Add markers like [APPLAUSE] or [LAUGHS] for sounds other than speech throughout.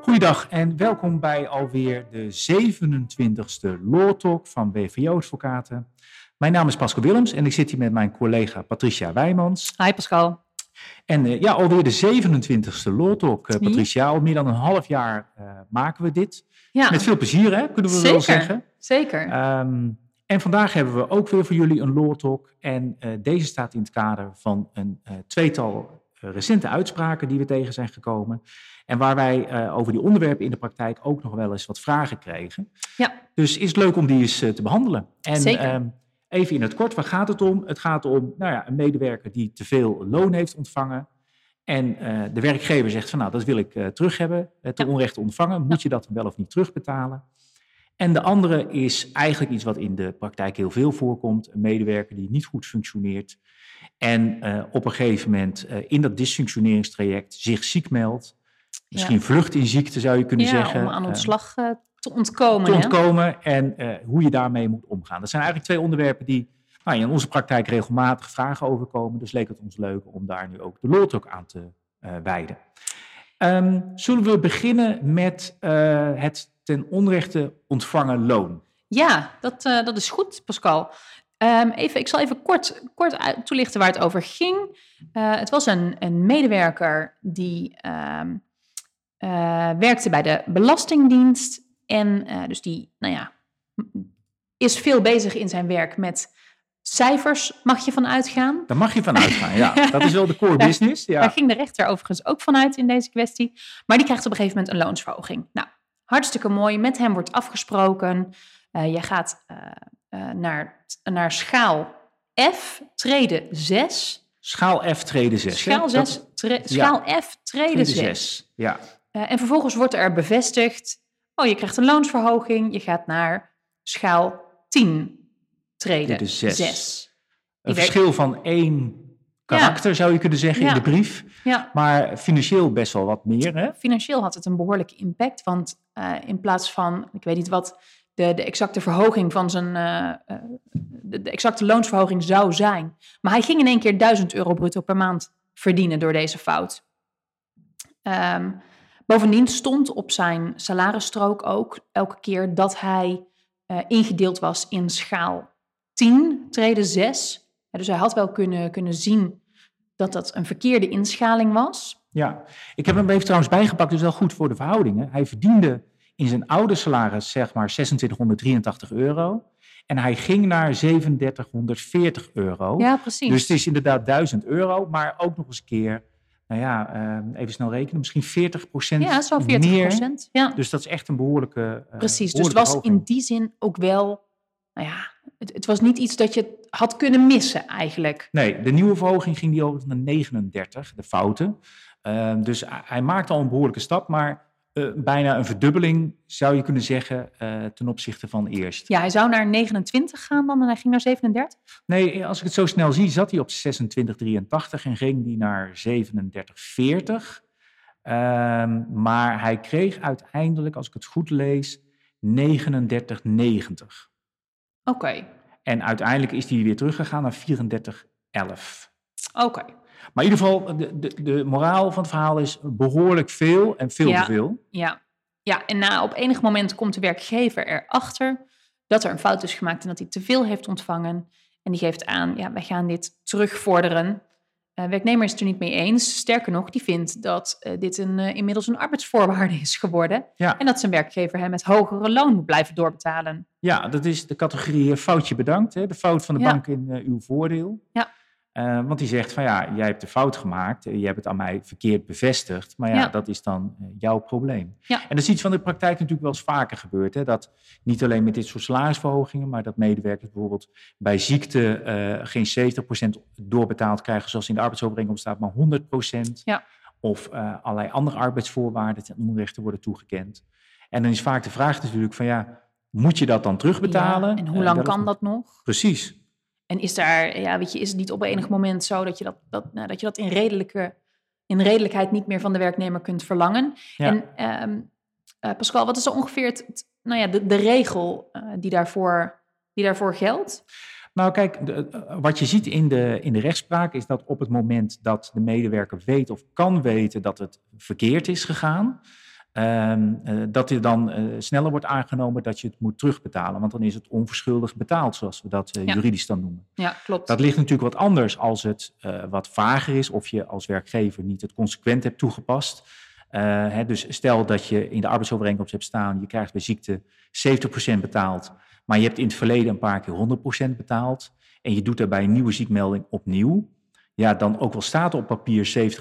Goeiedag en welkom bij alweer de 27e Law Talk van BVO Advocaten. Mijn naam is Pascal Willems en ik zit hier met mijn collega Patricia Wijmans. Hi Pascal. En uh, ja, alweer de 27e Law Talk, uh, Patricia. Al meer dan een half jaar uh, maken we dit. Ja. Met veel plezier, hè, kunnen we Zeker. wel zeggen. Zeker. Um, en vandaag hebben we ook weer voor jullie een Law Talk. En deze staat in het kader van een tweetal recente uitspraken die we tegen zijn gekomen. En waar wij uh, over die onderwerpen in de praktijk ook nog wel eens wat vragen kregen. Ja. Dus is het leuk om die eens te behandelen. En, Zeker. Uh, even in het kort, waar gaat het om? Het gaat om nou ja, een medewerker die te veel loon heeft ontvangen. En eh, de werkgever zegt van nou, dat wil ik terug hebben, te ja. onrecht ontvangen. Moet ja. je dat wel of niet terugbetalen? En de andere is eigenlijk iets wat in de praktijk heel veel voorkomt. Een medewerker die niet goed functioneert. En op een gegeven moment in dat dysfunctioneringstraject zich ziek meldt. Misschien ja. vlucht in ziekte zou je kunnen ja, zeggen. om aan ontslag uh, te ontkomen. Te ontkomen hè? en hoe je daarmee moet omgaan. Dat zijn eigenlijk twee onderwerpen die nou, in onze praktijk regelmatig vragen overkomen. Dus leek het ons leuk om daar nu ook de lot ook aan te wijden. Um, zullen we beginnen met het ten onrechte ontvangen loon? Ja, dat, dat is goed, Pascal. Um, even, ik zal even kort, kort toelichten waar het over ging. het was een, een medewerker die... Um, uh, werkte bij de Belastingdienst en dus die, nou ja, is veel bezig in zijn werk met cijfers, mag je van uitgaan. Daar mag je van uitgaan, ja. [LAUGHS] Dat is wel de core business. Ja. Daar ging de rechter overigens ook vanuit in deze kwestie. Maar die krijgt op een gegeven moment een loonsverhoging. Nou, hartstikke mooi. Met hem wordt afgesproken. Uh, je gaat naar, naar schaal F, treden 6. Schaal F, treden 6. Schaal, 6, tre schaal ja. F, treden 6. Ja. Uh, en vervolgens wordt er bevestigd, oh je krijgt een loonsverhoging, je gaat naar schaal 10 treden, dus 6. 6. Een verschil van één karakter ja. zou je kunnen zeggen ja. in de brief, ja. maar financieel best wel wat meer. Hè? Financieel had het een behoorlijke impact, want uh, in plaats van, ik weet niet wat de, de exacte verhoging van zijn, uh, de, de exacte loonsverhoging zou zijn, maar hij ging in één keer 1000 euro bruto per maand verdienen door deze fout. Um, Bovendien stond op zijn salarisstrook ook elke keer dat hij ingedeeld was in schaal 10, treden 6. Ja, dus hij had wel kunnen, kunnen zien dat dat een verkeerde inschaling was. Ja, ik heb hem even trouwens bijgepakt, dus wel goed voor de verhoudingen. Hij verdiende in zijn oude salaris zeg maar 2683 euro. En hij ging naar 3740 euro. Ja, precies. Dus het is inderdaad 1000 euro, maar ook nog eens een keer nou ja, uh, even snel rekenen, misschien 40 procent Ja, zo'n 40 procent. Ja. Dus dat is echt een behoorlijke. Uh, Precies, dus het was in die zin ook wel, nou ja, het, het, was niet iets dat je had kunnen missen eigenlijk. Nee, de nieuwe verhoging ging die over naar 39, de fouten. Uh, dus hij maakte al een behoorlijke stap, maar uh, bijna een verdubbeling zou je kunnen zeggen uh, ten opzichte van eerst. Ja, hij zou naar 29 gaan dan en hij ging naar 37? Nee, als ik het zo snel zie, zat hij op 26,83 en ging hij naar 37,40. Uh, maar hij kreeg uiteindelijk, als ik het goed lees, 39,90. Oké. Okay. En uiteindelijk is hij weer teruggegaan naar 34,11. Oké. Okay. Maar in ieder geval, de, de, de moraal van het verhaal is behoorlijk veel en veel ja, te veel. Ja, ja. en na, op enig moment komt de werkgever erachter dat er een fout is gemaakt en dat hij te veel heeft ontvangen. En die geeft aan, ja, wij gaan dit terugvorderen. Uh, werknemer is het er niet mee eens. Sterker nog, die vindt dat uh, dit een, uh, inmiddels een arbeidsvoorwaarde is geworden. Ja. En dat zijn werkgever hem met hogere loon moet blijven doorbetalen. Ja, dat is de categorie foutje bedankt. Hè? De fout van de Ja. bank in uw voordeel. Ja. Uh, want die zegt van ja, jij hebt de fout gemaakt, je hebt het aan mij verkeerd bevestigd, maar ja, Ja. dat is dan uh, jouw probleem. Ja. En dat is iets van de praktijk natuurlijk wel eens vaker gebeurt. Hè? Dat niet alleen met dit soort salarisverhogingen, maar dat medewerkers bijvoorbeeld bij ziekte uh, geen 70% doorbetaald krijgen zoals in de arbeidsovereenkomst staat, maar 100%. Ja. Of uh, allerlei andere arbeidsvoorwaarden ten onrechte worden toegekend. En dan is vaak de vraag natuurlijk van ja, moet je dat dan terugbetalen? En hoe lang kan dat nog? Precies. En is daar, ja, weet je, is het niet op enig moment zo dat je dat, dat, nou, dat, je dat in, redelijke, in redelijkheid niet meer van de werknemer kunt verlangen? Ja. En eh, Pascal, wat is er ongeveer het, het- nou ja, de, de regel eh, die, daarvoor, die daarvoor geldt? Nou, kijk, de, uh, wat je ziet in de, in de rechtspraak is dat op het moment dat de medewerker weet of kan weten dat het verkeerd is gegaan, Ehm, eh, dat er dan eh, sneller wordt aangenomen dat je het moet terugbetalen. Want dan is het onverschuldigd betaald, zoals we dat eh, juridisch dan noemen. Ja, klopt. Dat ligt natuurlijk wat anders als het wat vager is of je als werkgever niet het consequent hebt toegepast. Hè, dus stel dat je in de arbeidsovereenkomst hebt staan, je krijgt bij ziekte 70% betaald, maar je hebt in het verleden een paar keer 100% betaald en je doet daarbij een nieuwe ziekmelding opnieuw ja, dan ook wel staat op papier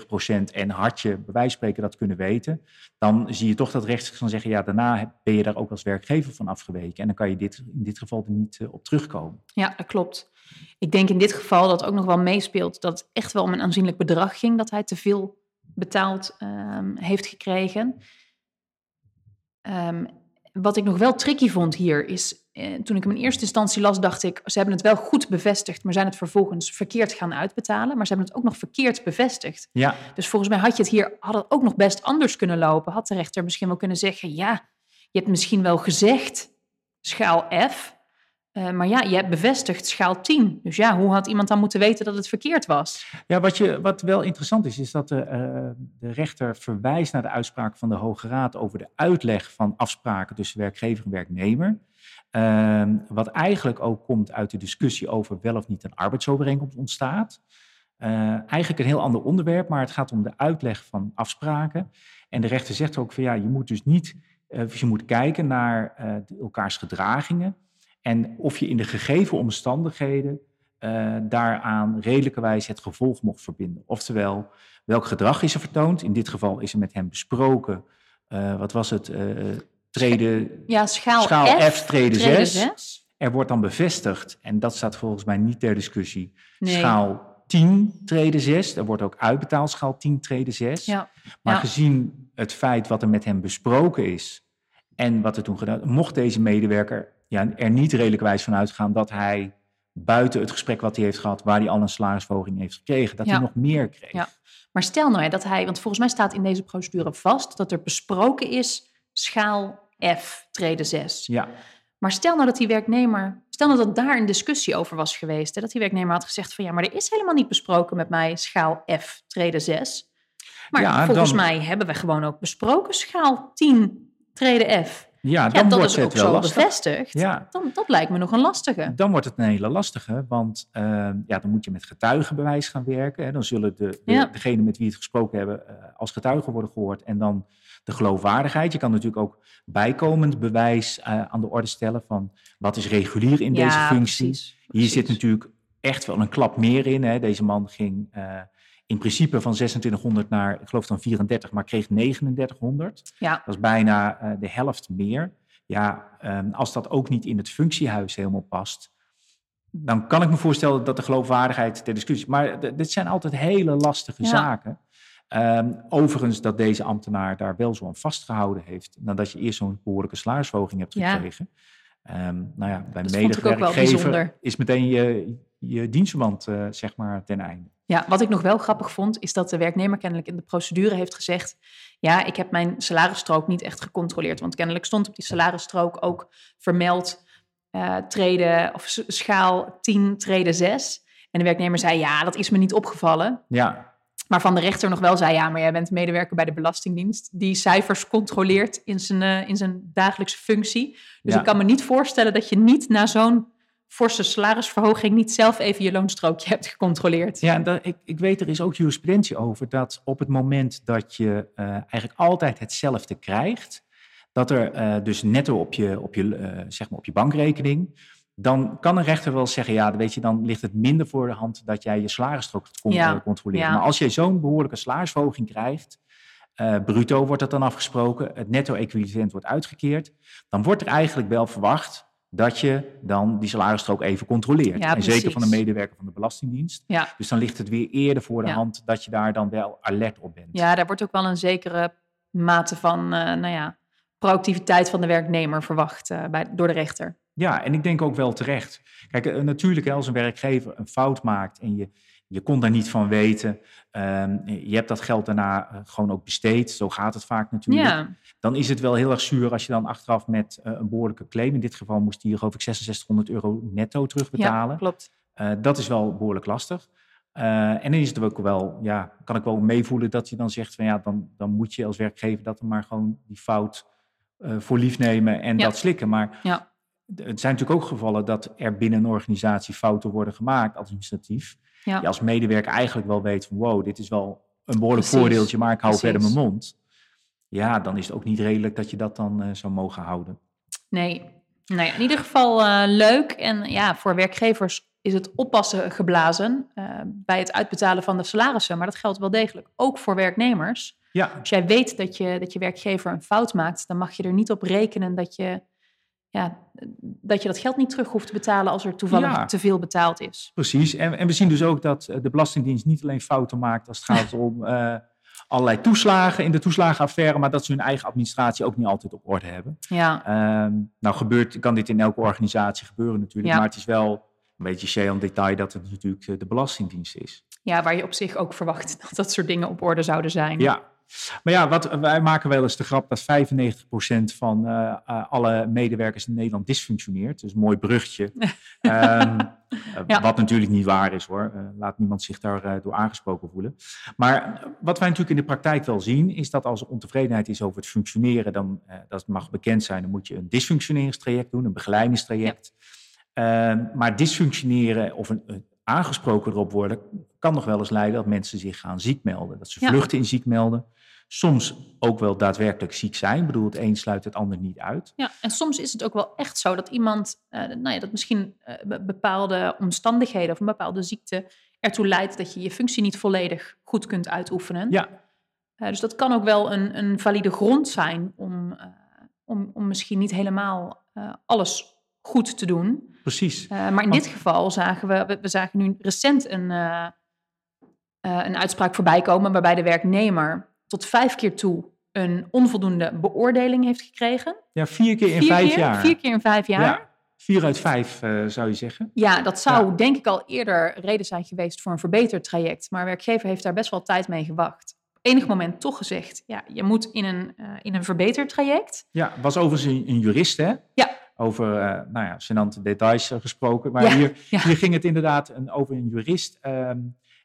70% en had je bij wijze spreken dat kunnen weten, dan zie je toch dat rechters gaan zeggen, ja, daarna ben je daar ook als werkgever van afgeweken. En dan kan je dit, in dit geval er niet uh, op terugkomen. Ja, dat klopt. Ik denk in dit geval dat ook nog wel meespeelt dat het echt wel om een aanzienlijk bedrag ging, dat hij te veel betaald um, heeft gekregen. Um, wat ik nog wel tricky vond hier is, eh, toen ik hem in eerste instantie las, dacht ik, ze hebben het wel goed bevestigd, maar zijn het vervolgens verkeerd gaan uitbetalen. Maar ze hebben het ook nog verkeerd bevestigd. Ja. Dus volgens mij had je het hier, had het ook nog best anders kunnen lopen. Had de rechter misschien wel kunnen zeggen, ja, je hebt misschien wel gezegd schaal F, uh, maar ja, je hebt bevestigd schaal 10. Dus ja, hoe had iemand dan moeten weten dat het verkeerd was? Ja, wat, je, wat wel interessant is, is dat de, uh, de rechter verwijst naar de uitspraak van de Hoge Raad over de uitleg van afspraken tussen werkgever en werknemer. Uh, wat eigenlijk ook komt uit de discussie over wel of niet een arbeidsovereenkomst ontstaat. Uh, eigenlijk een heel ander onderwerp, maar het gaat om de uitleg van afspraken. En de rechter zegt ook van ja, je moet dus niet, je moet kijken naar elkaars gedragingen. En of je in de gegeven omstandigheden uh, daaraan redelijkerwijs het gevolg mocht verbinden. Oftewel, welk gedrag is er vertoond? In dit geval is er met hem besproken, uh, wat was het? Treden, ja, schaal, schaal F, F, treden 6. Er wordt dan bevestigd, en dat staat volgens mij niet ter discussie, nee. schaal 10 treden 6. Er wordt ook uitbetaald schaal 10 treden 6. Ja. Maar ja. gezien het feit wat er met hem besproken is en wat er toen gedaan mocht deze medewerker ja, er niet redelijkwijs van uitgaan dat hij buiten het gesprek wat hij heeft gehad, waar hij al een salarisverhoging heeft gekregen, dat Ja. hij nog meer kreeg. Ja. Maar stel nou hè, dat hij, want volgens mij staat in deze procedure vast dat er besproken is schaal F, treden 6. Ja. Maar stel nou dat die werknemer, stel nou dat daar een discussie over was geweest, hè, dat die werknemer had gezegd van ja, maar er is helemaal niet besproken met mij schaal F, treden 6. Maar Ja, volgens dan- mij hebben we gewoon ook besproken schaal 10, treden F. Ja, Ja, dan dat wordt is ook het wel zo lastig. bevestigd. Ja. Dan, dat lijkt me nog een lastige. Dan wordt het een hele lastige, want eh, ja, dan moet je met getuigenbewijs gaan werken. Hè. Dan zullen de, de, Ja. degenen met wie het gesproken hebben eh, als getuigen worden gehoord. En dan de geloofwaardigheid. Je kan natuurlijk ook bijkomend bewijs eh, aan de orde stellen van wat is regulier in deze functie. precies, Hier zit natuurlijk echt wel een klap meer in. Hè. Deze man ging eh, in principe van 2600 naar, ik geloof dan 34, maar kreeg 3900. Ja, Dat is bijna eh, de helft meer. Ja, ehm, als dat ook niet in het functiehuis helemaal past, dan kan ik me voorstellen dat de geloofwaardigheid ter discussie is. Maar dit zijn altijd hele lastige Ja. zaken. Ehm, overigens dat deze ambtenaar daar wel zo aan vastgehouden heeft, nadat je eerst zo'n behoorlijke salarisverhoging hebt Ja. gekregen. Ehm, nou ja, bij de medewerkgever is meteen je, je dienstverband eh, zeg maar ten einde. Ja, wat ik nog wel grappig vond, is dat de werknemer kennelijk in de procedure heeft gezegd: Ja, ik heb mijn salarisstrook niet echt gecontroleerd. Want kennelijk stond op die salarisstrook ook vermeld eh, treden of schaal 10, treden 6. En de werknemer zei: Ja, dat is me niet opgevallen. Ja, Maar van de rechter nog wel zei: Ja, maar jij bent medewerker bij de Belastingdienst. Die cijfers controleert in zijn, eh, in zijn dagelijkse functie. Dus Ja. ik kan me niet voorstellen dat je niet na zo'n forse salarisverhoging niet zelf even je loonstrookje hebt gecontroleerd. Ja, dat, ik, ik weet er is ook jurisprudentie over dat op het moment dat je eh, eigenlijk altijd hetzelfde krijgt, dat er eh, dus netto op je, op, je, zeg maar op je bankrekening, dan kan een rechter wel zeggen, ja, dan weet je, dan ligt het minder voor de hand dat jij je salarisstrook Ja, eh, controleren. ja. Maar als je zo'n behoorlijke salarisverhoging krijgt, eh, bruto wordt dat dan afgesproken, het netto-equivalent wordt uitgekeerd, dan wordt er eigenlijk wel verwacht dat je dan die salarisstrook even controleert. Ja, en zeker van een medewerker van de Belastingdienst. Ja. Dus dan ligt het weer eerder voor de Ja. hand dat je daar dan wel alert op bent. Ja, daar wordt ook wel een zekere mate van, eh, nou ja, proactiviteit van de werknemer verwacht bij, door de rechter. Ja, en ik denk ook wel terecht. Kijk, eh, natuurlijk als een werkgever een fout maakt en je, Je kon daar niet van weten. Ehm, je hebt dat geld daarna eh, gewoon ook besteed. Zo gaat het vaak natuurlijk. Ja, Dan is het wel heel erg zuur als je dan achteraf met eh, een behoorlijke claim... in dit geval moest hij geloof ik 6600 euro netto ja terugbetalen. klopt. Eh, dat is wel behoorlijk lastig. En dan is het ook wel, ja, kan ik wel meevoelen dat je dan zegt van ja, dan, dan moet je als werkgever dat dan maar gewoon die fout voor lief nemen en Ja. dat slikken. Maar Ja. Het zijn natuurlijk ook gevallen dat er binnen een organisatie fouten worden gemaakt, administratief. Ja. Je als medewerker eigenlijk wel weet van wow, dit is wel een behoorlijk Precies. voordeeltje, maar ik hou verder Precies. mijn mond. Ja, dan is het ook niet redelijk dat je dat dan eh, zou mogen houden. Nee. Nou ja, in ieder geval eh, leuk. En ja, voor werkgevers is het oppassen geblazen eh, bij het uitbetalen van de salarissen. Maar dat geldt wel degelijk ook voor werknemers. Ja, Als jij weet dat je, dat je werkgever een fout maakt, dan mag je er niet op rekenen dat je, ja, dat, je dat geld niet terug hoeft te betalen als er toevallig Ja. te veel betaald is. Precies. En, en we zien dus ook dat eh, de Belastingdienst niet alleen fouten maakt als het gaat [LAUGHS] om eh, allerlei toeslagen in de toeslagenaffaire, maar dat ze hun eigen administratie ook niet altijd op orde hebben. Ja, Ehm, nou gebeurt, kan dit in elke organisatie gebeuren natuurlijk, Ja. maar het is wel een beetje shame detail dat het natuurlijk eh, de Belastingdienst is. ja, waar je op zich ook verwacht [LAUGHS] dat dat soort dingen op orde zouden zijn. Ja. Maar ja, wat, wij maken wel eens de grap dat 95% van eh, eh, alle medewerkers in Nederland dysfunctioneert. Dus een mooi bruggetje. [LAUGHS] Ehm, eh, Ja. Wat natuurlijk niet waar is hoor. Laat niemand zich daar eh, door aangesproken voelen. Maar wat wij natuurlijk in de praktijk wel zien, is dat als er ontevredenheid is over het functioneren, dan, dat mag bekend zijn, dan moet je een dysfunctioneringstraject doen, een begeleidingstraject. Ehm, maar dysfunctioneren of een, een aangesproken erop worden, kan nog wel eens leiden dat mensen zich gaan ziek melden. Dat ze Ja. vluchten in ziek melden. Soms ook wel daadwerkelijk ziek zijn. Ik bedoel, het een sluit het ander niet uit. Ja, en soms is het ook wel echt zo dat iemand, eh, nou ja, dat misschien eh, be- bepaalde omstandigheden of een bepaalde ziekte ertoe leidt dat je je functie niet volledig goed kunt uitoefenen. Ja, Eh, dus dat kan ook wel een, een valide grond zijn om, om, om misschien niet helemaal alles goed te doen. precies. Maar in Want- dit geval zagen we, we, we zagen nu recent een, een uitspraak voorbij komen waarbij de werknemer tot vijf keer toe een onvoldoende beoordeling heeft gekregen. Ja, vier keer in vier vijf keer, jaar. Vier keer in vijf jaar. Ja, vier uit vijf eh, zou je zeggen. Ja, dat zou Ja. denk ik al eerder reden zijn geweest voor een verbeterd traject. Maar werkgever heeft daar best wel tijd mee gewacht. Op enig moment toch gezegd, ja, je moet in een, eh, in een verbeterd traject. Ja, was overigens een, een jurist, hè? Ja. Over, eh nou ja, gênante details gesproken. Maar Ja, hier, hier ging het inderdaad een, over een jurist. ehm,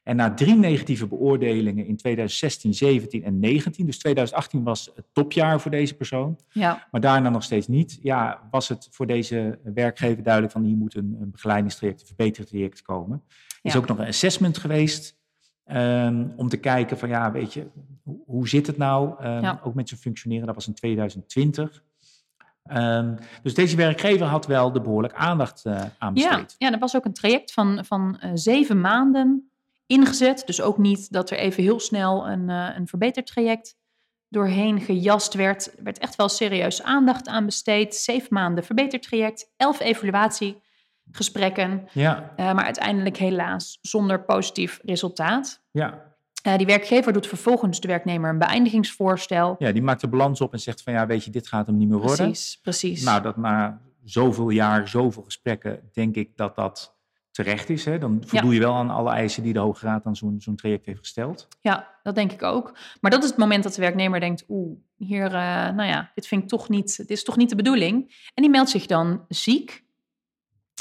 en na drie negatieve beoordelingen in 2016, 17 en 19, dus 2018 was het topjaar voor deze persoon, Ja, maar daarna nog steeds niet, ja, was het voor deze werkgever duidelijk van hier moet een, een begeleidingstraject, een verbetertraject komen. Er is Ja. ook nog een assessment geweest ehm, om te kijken van ja, weet je, hoe, hoe zit het nou? Ehm, Ja. Ook met zijn functioneren, dat was in 2020. Ehm, dus deze werkgever had wel de behoorlijk aandacht eh aan ja, besteed. ja, er was ook een traject van, van eh, zeven maanden ingezet. Dus ook niet dat er even heel snel een, eh, een verbeterd traject doorheen gejast werd. Er werd echt wel serieus aandacht aan besteed. Zeven maanden verbeterd traject, elf evaluatiegesprekken. Ja, Eh, maar uiteindelijk helaas zonder positief resultaat. ja. Eh, die werkgever doet vervolgens de werknemer een beëindigingsvoorstel. ja, die maakt de balans op en zegt van ja, weet je, dit gaat hem niet meer worden. Precies, precies. Nou, dat na zoveel jaar, zoveel gesprekken, denk ik dat dat terecht is. Hè? Dan voldoe je wel aan alle eisen die de Hoge Raad aan zo'n zo'n traject heeft gesteld. Ja, dat denk ik ook. Maar dat is het moment dat de werknemer denkt, oeh, hier, eh, nou ja, dit vind ik toch niet, dit is toch niet de bedoeling. En die meldt zich dan ziek.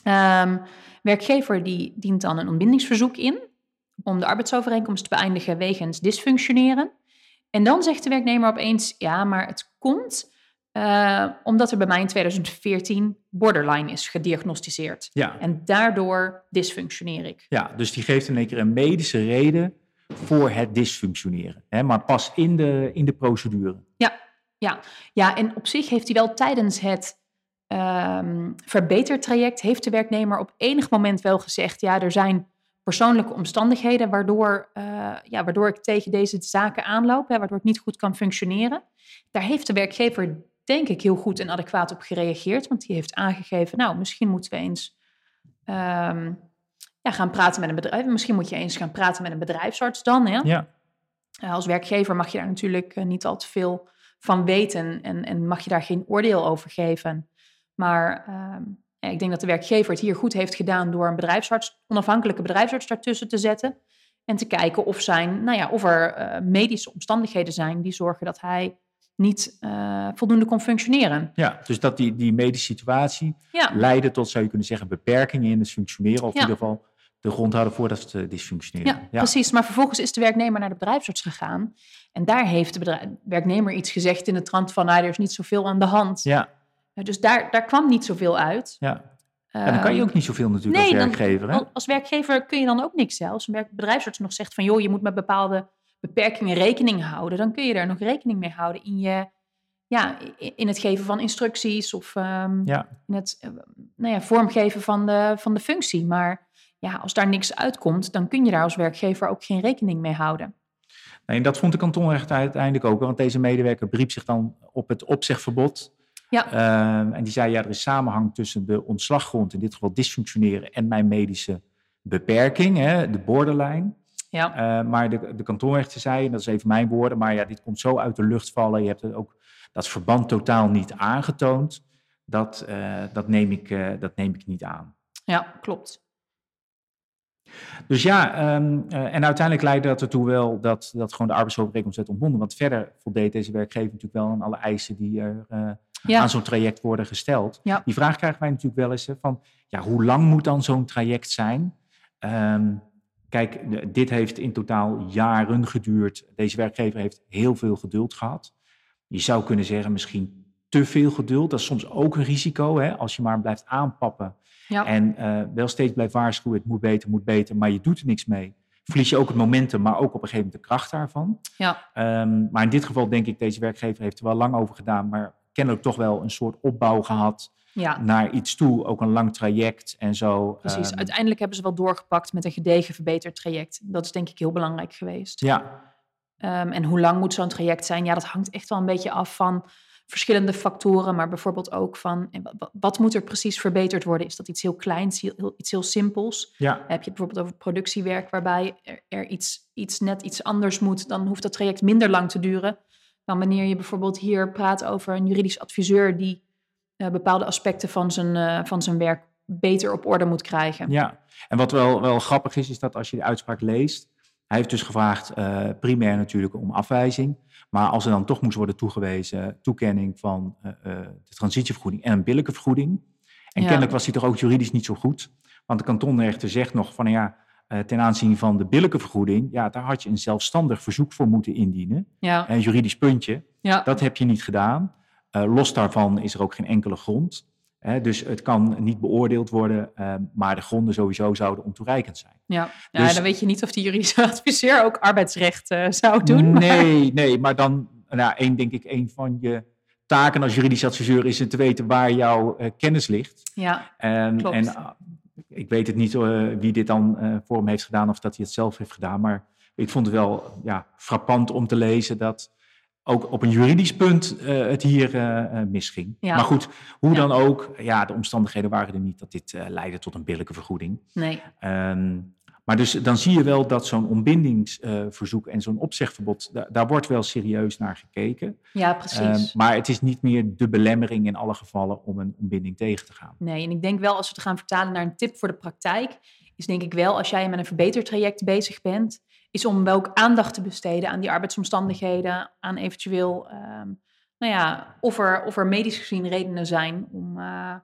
Ehm, werkgever die dient dan een ontbindingsverzoek in om de arbeidsovereenkomst te beëindigen wegens dysfunctioneren. En dan zegt de werknemer opeens, ja, maar het komt eh, omdat er bij mij in 2014 borderline is gediagnosticeerd. Ja, En daardoor dysfunctioneer ik. ja, dus die geeft in één keer een medische reden voor het dysfunctioneren. Hè? Maar pas in de, in de procedure. Ja, en op zich heeft hij wel tijdens het ehm verbetertraject, heeft de werknemer op enig moment wel gezegd, ja, er zijn persoonlijke omstandigheden waardoor, eh, ja, waardoor ik tegen deze zaken aanloop, hè, waardoor ik niet goed kan functioneren. Daar heeft de werkgever, denk ik, heel goed en adequaat op gereageerd, want die heeft aangegeven, nou, misschien moeten we eens ehm, ja, gaan praten met een bedrijf. Misschien moet je eens gaan praten met een bedrijfsarts dan, hè? Ja, Uh, als werkgever mag je daar natuurlijk uh, niet al te veel van weten en, en mag je daar geen oordeel over geven. Maar ja, ik denk dat de werkgever het hier goed heeft gedaan door een bedrijfsarts, onafhankelijke bedrijfsarts daartussen te zetten. En te kijken of, zijn, nou ja, of er eh, medische omstandigheden zijn die zorgen dat hij niet eh, voldoende kon functioneren. Ja, dus dat die, die medische situatie Ja, leidde tot, zou je kunnen zeggen, beperkingen in het functioneren. Of Ja. in ieder geval de grond houden voor dat het eh, dysfunctioneren. ja, precies. Maar vervolgens is de werknemer naar de bedrijfsarts gegaan. En daar heeft de bedrijf- werknemer iets gezegd in de trant van... Nou, er is niet zoveel aan de hand. Ja, Dus daar, daar kwam niet zoveel uit. ja. En dan kan je ook niet zoveel natuurlijk nee, als dan- werkgever. Hè? Al- Als werkgever kun je dan ook niks zelfs. Een bedrijfsarts nog zegt van joh, je moet met bepaalde beperkingen rekening houden. Dan kun je daar nog rekening mee houden in, je, ja, in het geven van instructies of ehm, Ja. in het eh, nou ja, vormgeven van de, van de functie. Maar ja, als daar niks uitkomt, dan kun je daar als werkgever ook geen rekening mee houden. Nee, en dat vond de kantonrechter uiteindelijk ook. Want deze medewerker beriep zich dan op het opzegverbod. Ja. Ehm, en die zei, ja, er is samenhang tussen de ontslaggrond, in dit geval dysfunctioneren, en mijn medische beperking, hè, de borderline. Ja, Eh, maar de, de kantonrechter zei, en dat is even mijn woorden, maar ja, dit komt zo uit de lucht vallen. Je hebt het ook dat verband totaal niet aangetoond. Dat, eh, dat, neem, ik, eh, dat neem ik niet aan. ja klopt. Dus ja, ehm, eh, en uiteindelijk leidde dat ertoe wel dat, dat gewoon de arbeidsovereenkomst werd ontbonden. Want verder voldeed deze werkgever natuurlijk wel aan alle eisen die er Ja. aan zo'n traject worden gesteld. Ja. Die vraag krijgen wij natuurlijk wel eens hè, van, ja, hoe lang moet dan zo'n traject zijn? Ehm, kijk, dit heeft in totaal jaren geduurd. Deze werkgever heeft heel veel geduld gehad. Je zou kunnen zeggen misschien te veel geduld. Dat is soms ook een risico, hè, als je maar blijft aanpappen. Ja. En eh, wel steeds blijft waarschuwen, het moet beter, moet beter, maar je doet er niks mee. Verlies je ook het momentum, maar ook op een gegeven moment de kracht daarvan. Ja. Ehm, maar in dit geval denk ik, deze werkgever heeft er wel lang over gedaan, maar kennelijk toch wel een soort opbouw gehad ja, naar iets toe. Ook een lang traject en zo. precies. Ehm, Uiteindelijk hebben ze wel doorgepakt met een gedegen verbeterd traject. Dat is denk ik heel belangrijk geweest. ja, Ehm, en hoe lang moet zo'n traject zijn? Ja, dat hangt echt wel een beetje af van verschillende factoren, maar bijvoorbeeld ook van wa- wat moet er precies verbeterd worden? Is dat iets heel kleins, heel, iets heel simpels? ja, Heb je het bijvoorbeeld over productiewerk waarbij er, er iets, iets net iets anders moet, dan hoeft dat traject minder lang te duren dan wanneer je bijvoorbeeld hier praat over een juridisch adviseur die eh, bepaalde aspecten van zijn, eh, van zijn werk beter op orde moet krijgen. ja. En wat wel, wel grappig is, is dat als je de uitspraak leest, hij heeft dus gevraagd, eh, primair natuurlijk om afwijzing. Maar als er dan toch moest worden toegewezen, toekenning van eh, eh, de transitievergoeding en een billijke vergoeding. En Ja. kennelijk was hij toch ook juridisch niet zo goed. Want de kantonrechter zegt nog van ja, eh, ten aanzien van de billijke vergoeding, ja, daar had je een zelfstandig verzoek voor moeten indienen. Ja, Een juridisch puntje. ja, Dat heb je niet gedaan. Eh, los daarvan is er ook geen enkele grond. Hè, dus het kan niet beoordeeld worden, eh, maar de gronden sowieso zouden ontoereikend zijn. ja. ja Dus- dan weet je niet of die juridische [LAUGHS] adviseur ook arbeidsrecht eh, zou doen. maar- Nee, nee, maar dan, nou, één, denk ik, een van je taken als juridisch adviseur is het te weten waar jouw kennis ligt. Ja, En, Klopt. en ah, ik weet het niet wie dit dan voor hem heeft gedaan of dat hij het zelf heeft gedaan, maar ik vond het wel ja, frappant om te lezen dat ook op een juridisch punt eh, het hier eh, misging. Ja. Maar goed, hoe Ja. dan ook, ja, de omstandigheden waren er niet dat dit leidde tot een billijke vergoeding. nee. Ehm, maar dus dan zie je wel dat zo'n ontbindingsverzoek en zo'n opzegverbod, da- daar wordt wel serieus naar gekeken. Ja, precies. Ehm, maar het is niet meer de belemmering in alle gevallen om een ontbinding tegen te gaan. Nee, en ik denk wel als we het gaan vertalen naar een tip voor de praktijk, is denk ik wel als jij met een verbetertraject bezig bent, is om wel ook aandacht te besteden aan die arbeidsomstandigheden, aan eventueel, ehm, nou ja, of er, of er medisch gezien redenen zijn om, eh,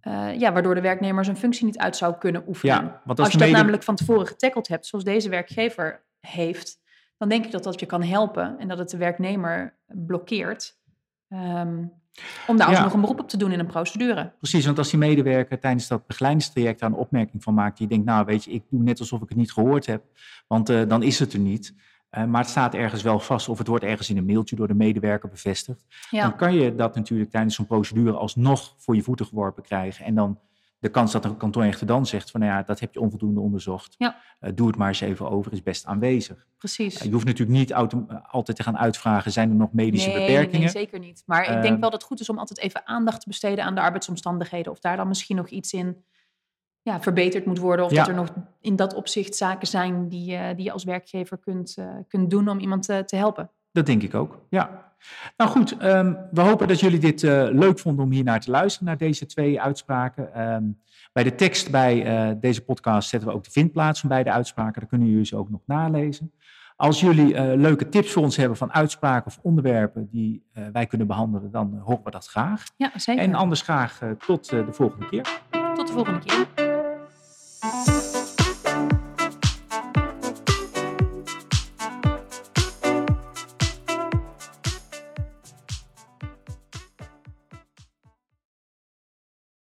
eh, ja, waardoor de werknemer zijn functie niet uit zou kunnen oefenen. Ja, want als als je dat mede- namelijk van tevoren getackeld hebt, zoals deze werkgever heeft, dan denk ik dat dat je kan helpen en dat het de werknemer blokkeert. ehm, om daar Ja. alsnog een beroep op te doen in een procedure. Precies, want als die medewerker tijdens dat begeleidingstraject daar een opmerking van maakt, die denkt, nou weet je, ik doe net alsof ik het niet gehoord heb, want eh, dan is het er niet. Eh, maar het staat ergens wel vast of het wordt ergens in een mailtje door de medewerker bevestigd. Ja. Dan kan je dat natuurlijk tijdens zo'n procedure alsnog voor je voeten geworpen krijgen. En dan de kans dat een kantonrechter dan zegt van, nou ja, dat heb je onvoldoende onderzocht. Ja. Eh, doe het maar eens even over, is best aanwezig. Precies. Eh, je hoeft natuurlijk niet eh, altijd te gaan uitvragen, zijn er nog medische nee, beperkingen? Nee, zeker niet. Maar ik denk wel dat het goed is om altijd even aandacht te besteden aan de arbeidsomstandigheden. Of daar dan misschien nog iets in ja, verbeterd moet worden. Of Ja. dat er nog in dat opzicht zaken zijn die, die je als werkgever kunt, kunt doen om iemand te helpen. Dat denk ik ook, ja. Nou goed, ehm, we hopen dat jullie dit eh, leuk vonden om hier naar te luisteren, naar deze twee uitspraken. Ehm, bij de tekst bij eh, deze podcast zetten we ook de vindplaats van beide uitspraken. Daar kunnen jullie ze ook nog nalezen. Als jullie eh, leuke tips voor ons hebben van uitspraken of onderwerpen die wij kunnen behandelen, dan horen we dat graag. Ja, zeker. En anders graag tot de volgende keer. Tot de volgende keer.